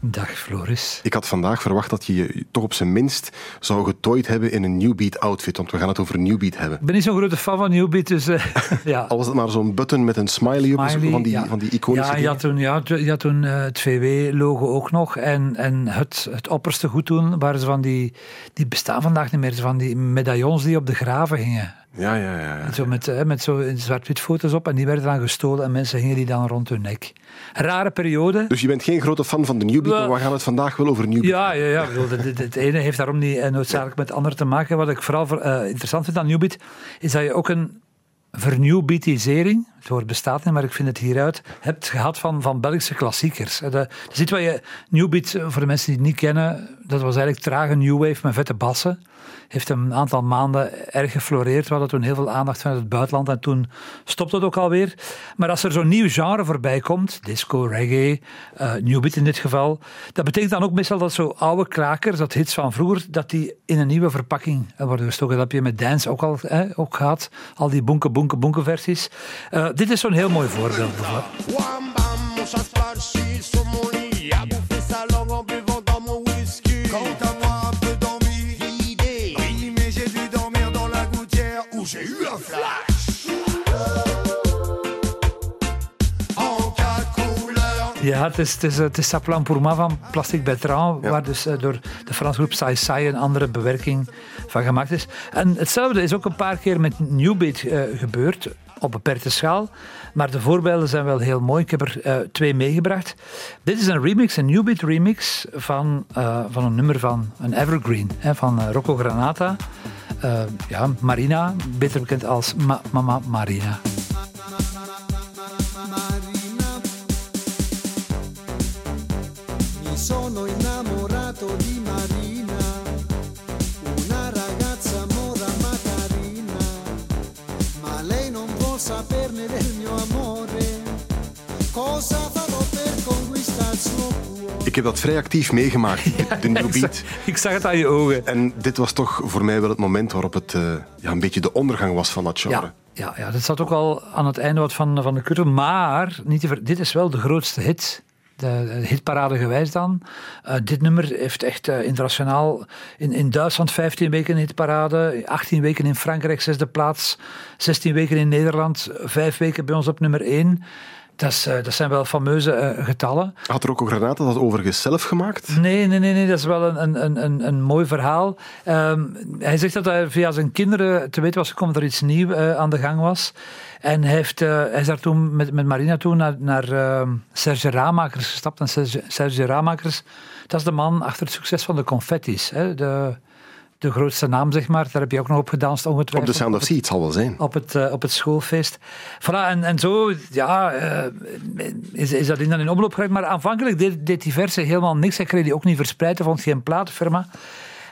Dag Floris. Ik had vandaag verwacht dat je je toch op zijn minst zou getooid hebben in een Newbeat outfit, want we gaan het over Newbeat hebben. Ik ben niet zo'n grote fan van Newbeat, dus uh, ja. Al was het maar zo'n button met een smiley op, Smiley, van die, ja. van die iconische Ja, je had toen, ja, je had toen eh, het VW-logo ook nog. En, en het, het opperste goed toen waren ze van die... Die bestaan vandaag niet meer. Van die medaillons die op de graven hingen. Ja, ja, ja. ja. Zo met, met zo zwart-wit foto's op. En die werden dan gestolen en mensen hingen die dan rond hun nek. Rare periode. Dus je bent geen grote fan van de Newbeat, Wel- maar we gaan het vandaag wel over Newbeat Ja, ja, ja. Bedoel, Het, het ene heeft daarom niet eh, noodzakelijk met het andere te maken. Wat ik vooral eh, interessant vind aan Newbeat, is dat je ook een vernewbeatisering, het woord bestaat niet, maar ik vind het hieruit, hebt gehad van, van Belgische klassiekers. Eh, De, ziet wat je, Newbeat, eh, voor de mensen die het niet kennen, dat was eigenlijk trage new wave met vette bassen. Heeft een aantal maanden erg gefloreerd. We hadden toen heel veel aandacht vanuit het buitenland en toen stopte het ook alweer. Maar als er zo'n nieuw genre voorbij komt, disco, reggae, eh newbeat in dit geval, dat betekent dan ook meestal dat zo oude krakers, dat hits van vroeger, dat die in een nieuwe verpakking worden gestoken. Dat heb je met dance ook al ook gehad, al die bonke, bonke versies. Eh, dit is zo'n heel mooi voorbeeld. Ja, het is, het is, het is Saplan pour moi van Plastic Bertrand, waar dus eh, door de Franse groep Sai Sai een andere bewerking van gemaakt is. En hetzelfde is ook een paar keer met Newbeat eh, gebeurd, op beperkte schaal. Maar de voorbeelden zijn wel heel mooi. Ik heb er eh, twee meegebracht. Dit is een remix, een Newbeat remix van, van een nummer van een evergreen, hè, van Rocco Granata. Ja, Marina, beter bekend als Ma- Mama Marina. Ik heb dat vrij actief meegemaakt, de, de Newbeat. Ik zag het aan je ogen. En dit was toch voor mij wel het moment waarop het eh, ja, een beetje de ondergang was van dat genre. Ja, ja, ja, dat zat ook al aan het einde wat van, van de curve. Maar niet te ver- dit is wel de grootste hit. De, de hitparade gewijs dan. Eh, dit nummer heeft echt eh, internationaal in, in Duitsland 15 weken hitparade, 18 weken in Frankrijk zesde plaats, 16 weken in Nederland, 5 weken bij ons op nummer 1. Dat, is, eh, dat zijn wel fameuze eh, getallen. Had Rocco Granata dat overigens zelf gemaakt? Nee, nee, nee, nee, dat is wel een, een, een- een, mooi verhaal. Ehm, hij zegt dat hij via zijn kinderen te weten was gekomen dat er iets nieuws eh, aan de gang was. En hij, heeft, hij is daar toen met, met Marina toen naar, naar ehm, Serge Ramakers gestapt. En Serge, Serge Ramakers, dat is de man achter het succes van de Confetti's. Hè, de, de grootste naam, zeg maar. Daar heb je ook nog op gedanst, Op ongetwijfeld. de Sound of Sea, het zal wel zijn. Op het, eh, op het schoolfeest. Voilà, en, en zo ja, eh, is, is dat in dan in omloop geraakt. Maar aanvankelijk deed, deed die verse helemaal niks. Hij kreeg die ook niet verspreid, hij vond geen platenfirma.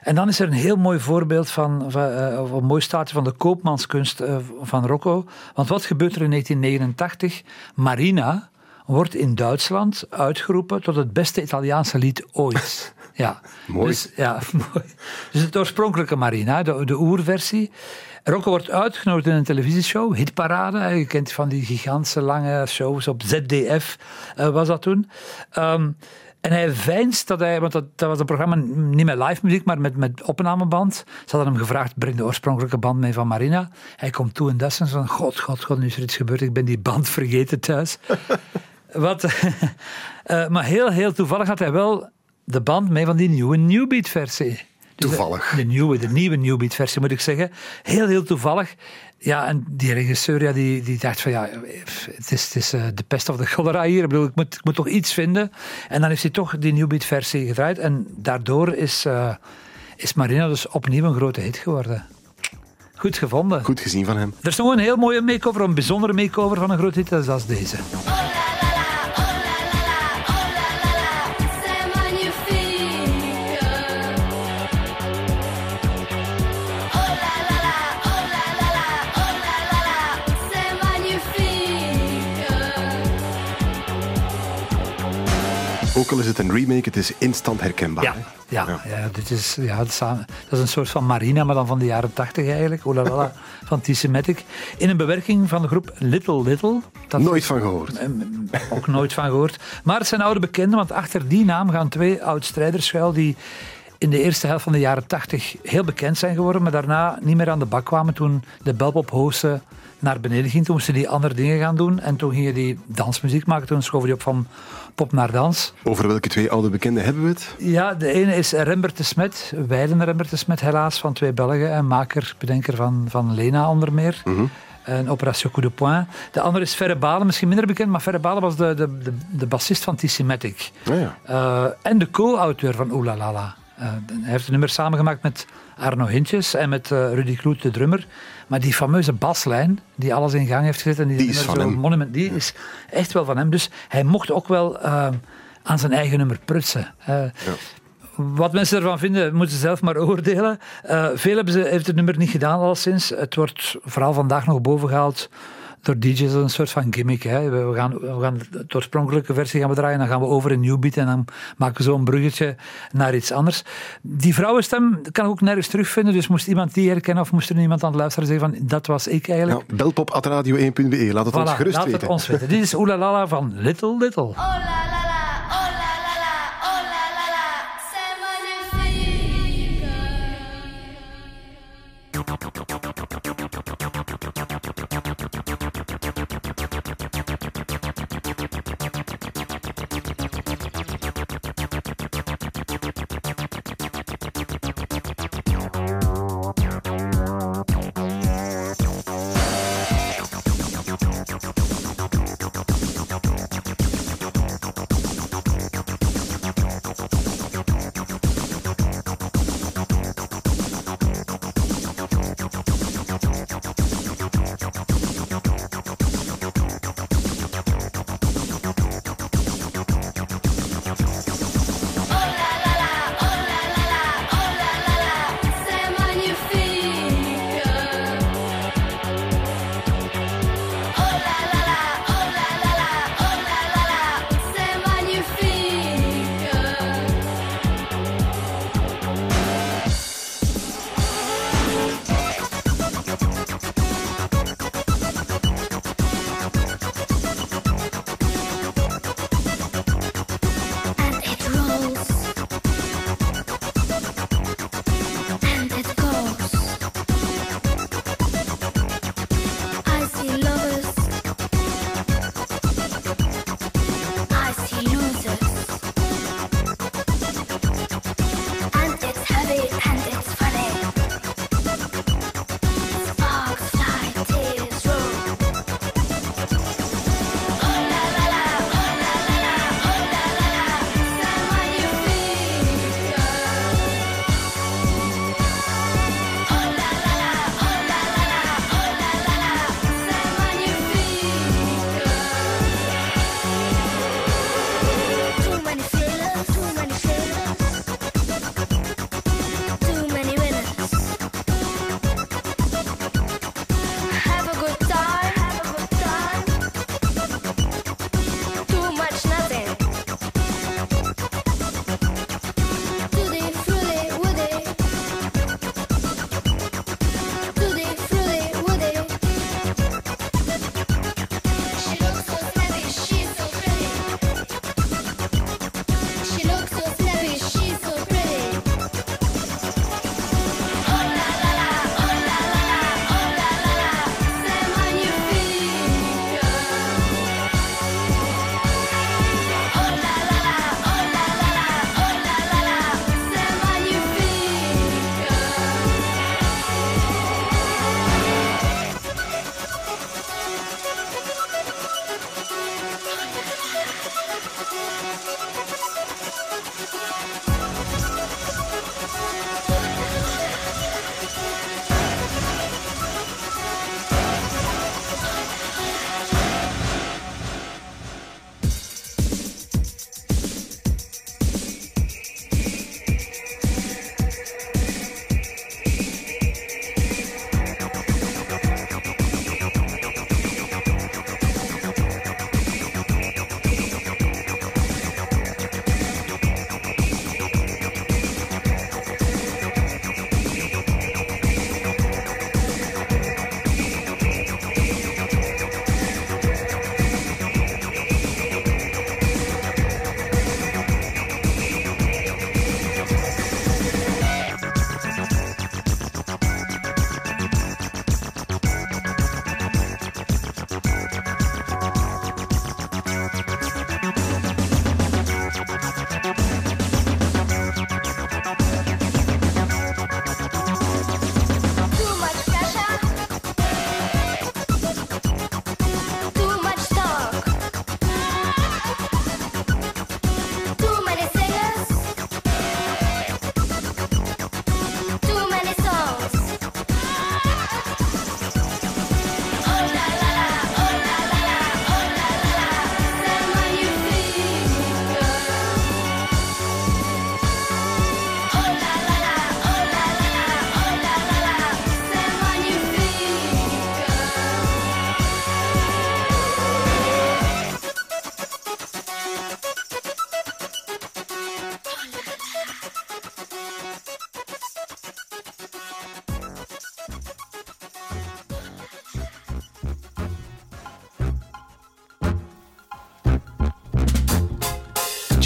En dan is er een heel mooi voorbeeld van, van eh, of een mooi staatje van de koopmanskunst van Rocco. Want wat gebeurt er in 1989? Marina wordt in Duitsland uitgeroepen tot het beste Italiaanse lied ooit. Ja, Mooi. Dus, ja, mooi. Dus het oorspronkelijke Marina, de, de oerversie. Rocco wordt uitgenodigd in een televisieshow, Hitparade. Je kent van die gigantische lange shows op ZDF, eh, was dat toen. Ehm, en hij veinst dat hij, want dat, dat was een programma niet met live muziek, maar met, met opnameband. Ze hadden hem gevraagd, breng de oorspronkelijke band mee van Marina. Hij komt toe en dat is van, god, god, god, nu is er iets gebeurd. Ik ben die band vergeten thuis. Wat, eh, maar heel, heel toevallig had hij wel de band mee van die nieuwe Newbeat-versie. Dus de- Toevallig. De, nieuwe, de nieuwe Newbeat-versie, moet ik zeggen. Heel, heel toevallig. Ja, en die regisseur ja, die, die dacht van ja, het is, het is eh, de pest of de cholera hier. Ik bedoel, ik moet, ik moet toch iets vinden. En dan heeft hij toch die Newbeat-versie gedraaid. En daardoor is, eh, is Marina dus opnieuw een grote hit geworden. Goed gevonden. Goed gezien van hem. Er is nog een heel mooie makeover, een bijzondere makeover van een grote hit. Dat is deze. Ook al is het een remake, het is instant herkenbaar. Ja, ja, ja. dit is, ja is, dat is een soort van Marina, maar dan van de jaren tachtig eigenlijk. Olalala, van T-Semitic. In een bewerking van de groep Little Little. Dat Nooit van gehoord. Eh, ook nooit van gehoord. Maar het zijn oude bekenden, want achter die naam gaan twee oud-strijders schuil die in de eerste helft van de jaren 80 heel bekend zijn geworden, maar daarna niet meer aan de bak kwamen toen de Belpop hosten naar beneden ging. Toen moesten die andere dingen gaan doen en toen gingen die dansmuziek maken. Toen schoven die op van pop naar dans. Over welke twee oude bekenden hebben we het? Ja, de ene is Rembert de Smet, Weiden Rembert de Smet helaas, van twee Belgen. En maker, bedenker van, van Lena onder meer. En Operation Coup de Poing. De andere is Ferre Balen, misschien minder bekend, maar Ferre Balen was de, de, de, de bassist van T-Semitic. Ah ja. Eh, en de co-auteur van Oeh La La La. Eh, hij heeft een nummer samengemaakt met Arno Hintjes en met eh, Rudy Kloet, de drummer. Maar die fameuze baslijn, die alles in gang heeft gezet, en die, Die is van hem. monument, die is echt wel van hem. Dus hij mocht ook wel eh, aan zijn eigen nummer prutsen. Wat mensen ervan vinden, moeten ze zelf maar oordelen. Veel hebben ze, heeft het nummer niet gedaan al sinds. Het wordt vooral vandaag nog bovengehaald door DJ's als een soort van gimmick. Hè. We, gaan, we gaan de oorspronkelijke versie gaan we draaien, dan gaan we over in New Beat en dan maken we zo een bruggetje naar iets anders. Die vrouwenstem kan ik ook nergens terugvinden, dus moest iemand die herkennen of moest er iemand aan het luisteren zeggen van dat was ik eigenlijk. Nou, belpop.radio1.be, laat het ons gerust laat weten. het ons weten. Dit is Oelalala van Little Little.